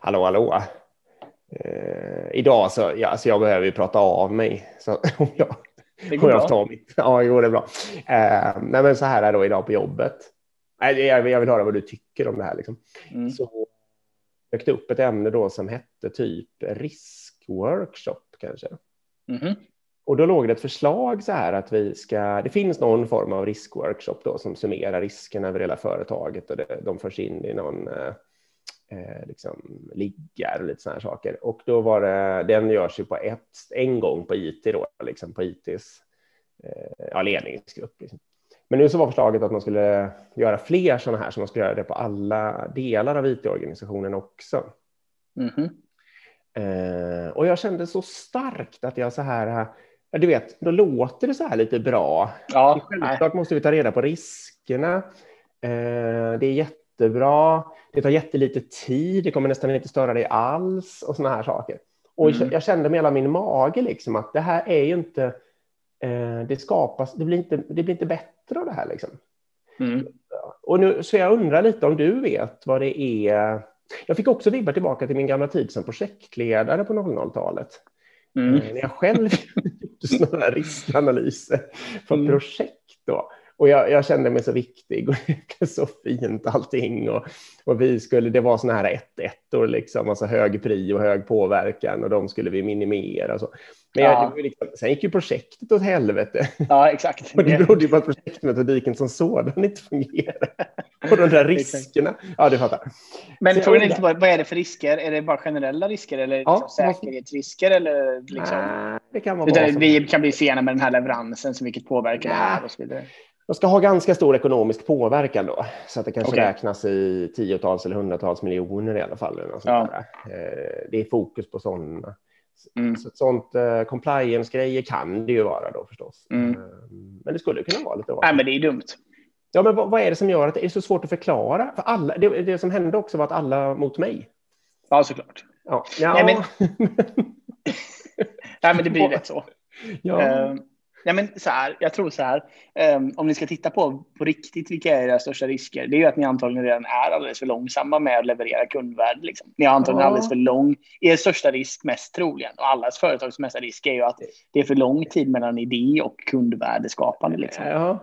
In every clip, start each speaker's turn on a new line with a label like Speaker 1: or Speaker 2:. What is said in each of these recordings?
Speaker 1: hallå, hallå. Eh, idag så, ja, alltså jag behöver ju prata av mig. Så om jag,
Speaker 2: Det går
Speaker 1: jag
Speaker 2: bra.
Speaker 1: mitt, ja, jo, det är bra. Eh, nej, men så här är då idag på jobbet. Nej, jag, jag vill höra vad du tycker om det här. Liksom.
Speaker 2: Mm.
Speaker 1: Så dök det upp ett ämne då som hette typ riskworkshop kanske.
Speaker 2: Mhm.
Speaker 1: Och då låg det ett förslag så här att vi ska, det finns någon form av riskworkshop då som summerar riskerna över hela företaget och det, de förs in i någon eh, liksom liggar och lite sådana här saker. Och då var det, den görs ju på ett, en gång på IT då, liksom på ITs eh, ja, ledningsgrupp. Liksom. Men nu så var förslaget att man skulle göra fler sådana här, så man skulle göra det på alla delar av IT-organisationen också.
Speaker 2: Mhm.
Speaker 1: Eh, och jag kände så starkt att jag så här, du vet, då låter det så här lite bra.
Speaker 2: Ja, nej.
Speaker 1: Självklart måste vi ta reda på riskerna. Eh, det är jättebra. Det tar jättelite tid. Det kommer nästan inte störa dig alls och såna här saker. Och
Speaker 2: Mm.
Speaker 1: jag kände med hela min mage liksom att det här är ju inte. Eh, det skapas. Det blir inte. Det blir inte bättre av det här liksom.
Speaker 2: Mm.
Speaker 1: Och nu så jag undrar lite om du vet vad det är. Jag fick också vibbar tillbaka till min gamla tid som projektledare på 00-talet.
Speaker 2: Mm.
Speaker 1: Eh, När jag själv gjorde sådana här riskanalyser för
Speaker 2: Mm.
Speaker 1: projekt då. Och jag, jag kände mig så viktig och det så fint allting. Och, och vi skulle, det var sådana här ett ettor liksom, alltså hög pri och hög påverkan och de skulle vi minimera. Så. Men jag,
Speaker 2: Ja.
Speaker 1: ju liksom, sen gick ju projektet åt helvete.
Speaker 2: Ja, exakt.
Speaker 1: Och det berodde ju på att projektmetodiken som sådan inte fungerade. Och de där riskerna. Ja, du fattar.
Speaker 2: Men
Speaker 1: Så jag
Speaker 2: frågan är inte bara, vad är det för risker? Är det bara generella risker eller
Speaker 1: Ja,
Speaker 2: liksom säkerhetsrisker? Eller liksom,
Speaker 1: det kan vara
Speaker 2: utan vi kan bli sena med den här leveransen, så vilket påverkar det här och så vidare.
Speaker 1: De ska ha ganska stor ekonomisk påverkan då, så att det kanske
Speaker 2: Okej.
Speaker 1: räknas i tiotals eller hundratals miljoner i alla fall. Eller något
Speaker 2: Ja.
Speaker 1: Eh, Det är fokus på sådana.
Speaker 2: Mm.
Speaker 1: Så sånt eh, compliance-grejer kan det ju vara då förstås.
Speaker 2: Mm.
Speaker 1: Eh, Men det skulle kunna vara lite
Speaker 2: Nej, men det är dumt.
Speaker 1: Ja, men vad, vad är det som gör att det är så svårt att förklara? För alla, det, det som hände också var att alla mot mig.
Speaker 2: Ja, såklart.
Speaker 1: Ja, ja,
Speaker 2: Nej, Nej, men det blir rätt så.
Speaker 1: ja.
Speaker 2: Eh, nej, men så här, jag tror så här, eh, om ni ska titta på på riktigt vilka är era största risker, det är ju att ni antagligen redan är alldeles för långsamma med att leverera kundvärde. Liksom. Ni har antagligen
Speaker 1: Ja.
Speaker 2: alldeles för lång, er största risk mest troligen, och allas företags största risk är ju att det är för lång tid mellan idé och kundvärdeskapande. Liksom.
Speaker 1: Ja.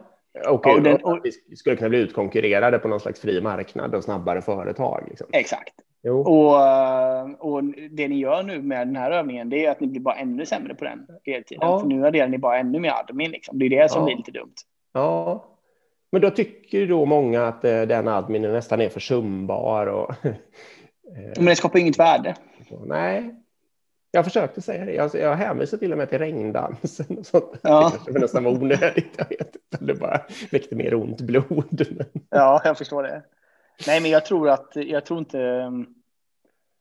Speaker 1: Och,
Speaker 2: Ja, och den-
Speaker 1: och vi skulle kunna bli utkonkurrerade på någon slags fri marknad och snabbare företag. Liksom.
Speaker 2: Exakt.
Speaker 1: Jo.
Speaker 2: Och, eh, och det ni gör nu med den här övningen, det är att ni blir bara ännu sämre på den hela tiden.
Speaker 1: Ja.
Speaker 2: För nu adderar ni bara ännu mer admin. Liksom. Det är det som
Speaker 1: Ja.
Speaker 2: blir lite dumt.
Speaker 1: Ja, men då tycker då många att eh, den adminen nästan är försumbar. Och, eh,
Speaker 2: Men det skapar inget värde.
Speaker 1: nej, jag försökte säga det. Jag, jag hänvisar till och med till regndansen. Och sånt.
Speaker 2: Ja.
Speaker 1: Det kanske nästan var onödigt. Jag vet inte. Det bara väckte mer ont blod.
Speaker 2: Ja, jag förstår det. Nej, men jag tror att jag tror inte.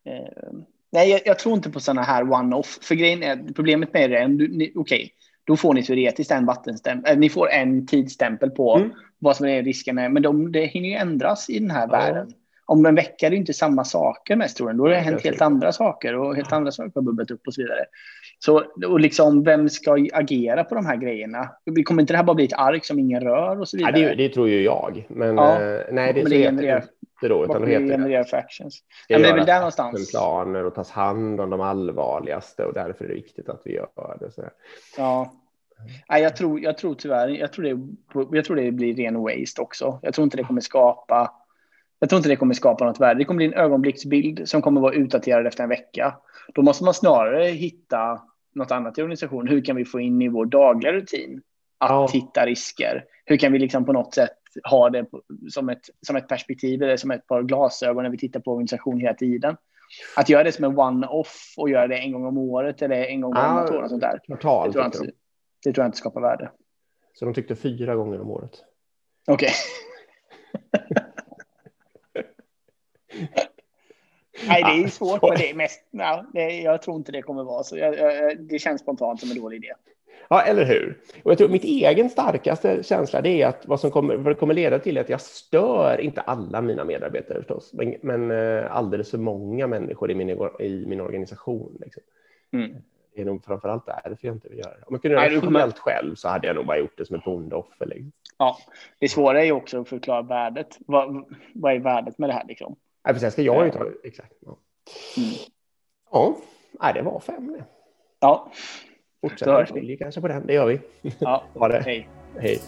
Speaker 2: Eh, nej, jag, jag tror inte på sådana här one-off. För grejen är problemet med det är okej, då får ni teoretiskt en vattenstämpel. Äh, ni får en tidsstämpel på
Speaker 1: Mm.
Speaker 2: vad som är riskerna. Men de, det hinner ju ändras i den här
Speaker 1: Ja.
Speaker 2: världen. Om en vecka är det inte samma saker mest jag. Då har det hänt helt andra saker och helt andra saker har bubblat upp och så vidare. Så och liksom, vem ska agera på de här grejerna? Kommer inte det här bara bli ett ark som ingen rör och så
Speaker 1: ja,
Speaker 2: vidare?
Speaker 1: det, det tror ju jag. Men
Speaker 2: Ja.
Speaker 1: eh, nej, det,
Speaker 2: Men det
Speaker 1: det inte då. Utan då heter det
Speaker 2: för actions?
Speaker 1: ska
Speaker 2: det är väl där någonstans.
Speaker 1: planer och tas hand om de allvarligaste och därför är det viktigt att vi gör det. Så.
Speaker 2: Ja. Nej, jag, tror, jag tror tyvärr, jag tror, det, jag tror det blir ren waste också. Jag tror inte det kommer skapa jag tror inte det kommer skapa något värde. Det kommer bli en ögonblicksbild som kommer vara utdaterad efter en vecka. Då måste man snarare hitta något annat i organisationen. Hur kan vi få in i vår dagliga rutin att
Speaker 1: Ja.
Speaker 2: hitta risker? Hur kan vi liksom på något sätt ha det som ett, som ett perspektiv eller som ett par glasögon när vi tittar på organisationen hela tiden? Att göra det som en one-off och göra det en gång om året eller en gång om
Speaker 1: Ja,
Speaker 2: år och sånt där.
Speaker 1: Kvartal,
Speaker 2: Det tror, jag inte, det tror jag inte skapar värde.
Speaker 1: de. Så de tyckte fyra gånger om året.
Speaker 2: Okej. Nej, det är svårt, men det är mest... Ja, det, jag tror inte det kommer vara så. Jag, jag, det känns spontant som en dålig idé.
Speaker 1: Ja, eller hur? Och jag tror mitt egen starkaste känsla det är att vad som kommer, vad det kommer leda till är att jag stör, inte alla mina medarbetare förstås, men, men eh, alldeles för många människor i min, i min organisation. Liksom.
Speaker 2: Mm.
Speaker 1: Det är nog framförallt därför jag inte vill göra det. Om jag kunde göra det
Speaker 2: kommer-
Speaker 1: helt själv så hade jag nog bara gjort det som ett bondeoffer. Liksom.
Speaker 2: Ja, det svåra är ju också att förklara värdet. Vad, vad är värdet med det här? Liksom?
Speaker 1: Nej, för sen ska jag ju ta Exakt. Ja. Mm. Ja, det var fem det.
Speaker 2: Ja.
Speaker 1: Fortsätter vi kanske på den, det gör vi.
Speaker 2: Ja,
Speaker 1: ha det.
Speaker 2: Hej.
Speaker 1: Hej.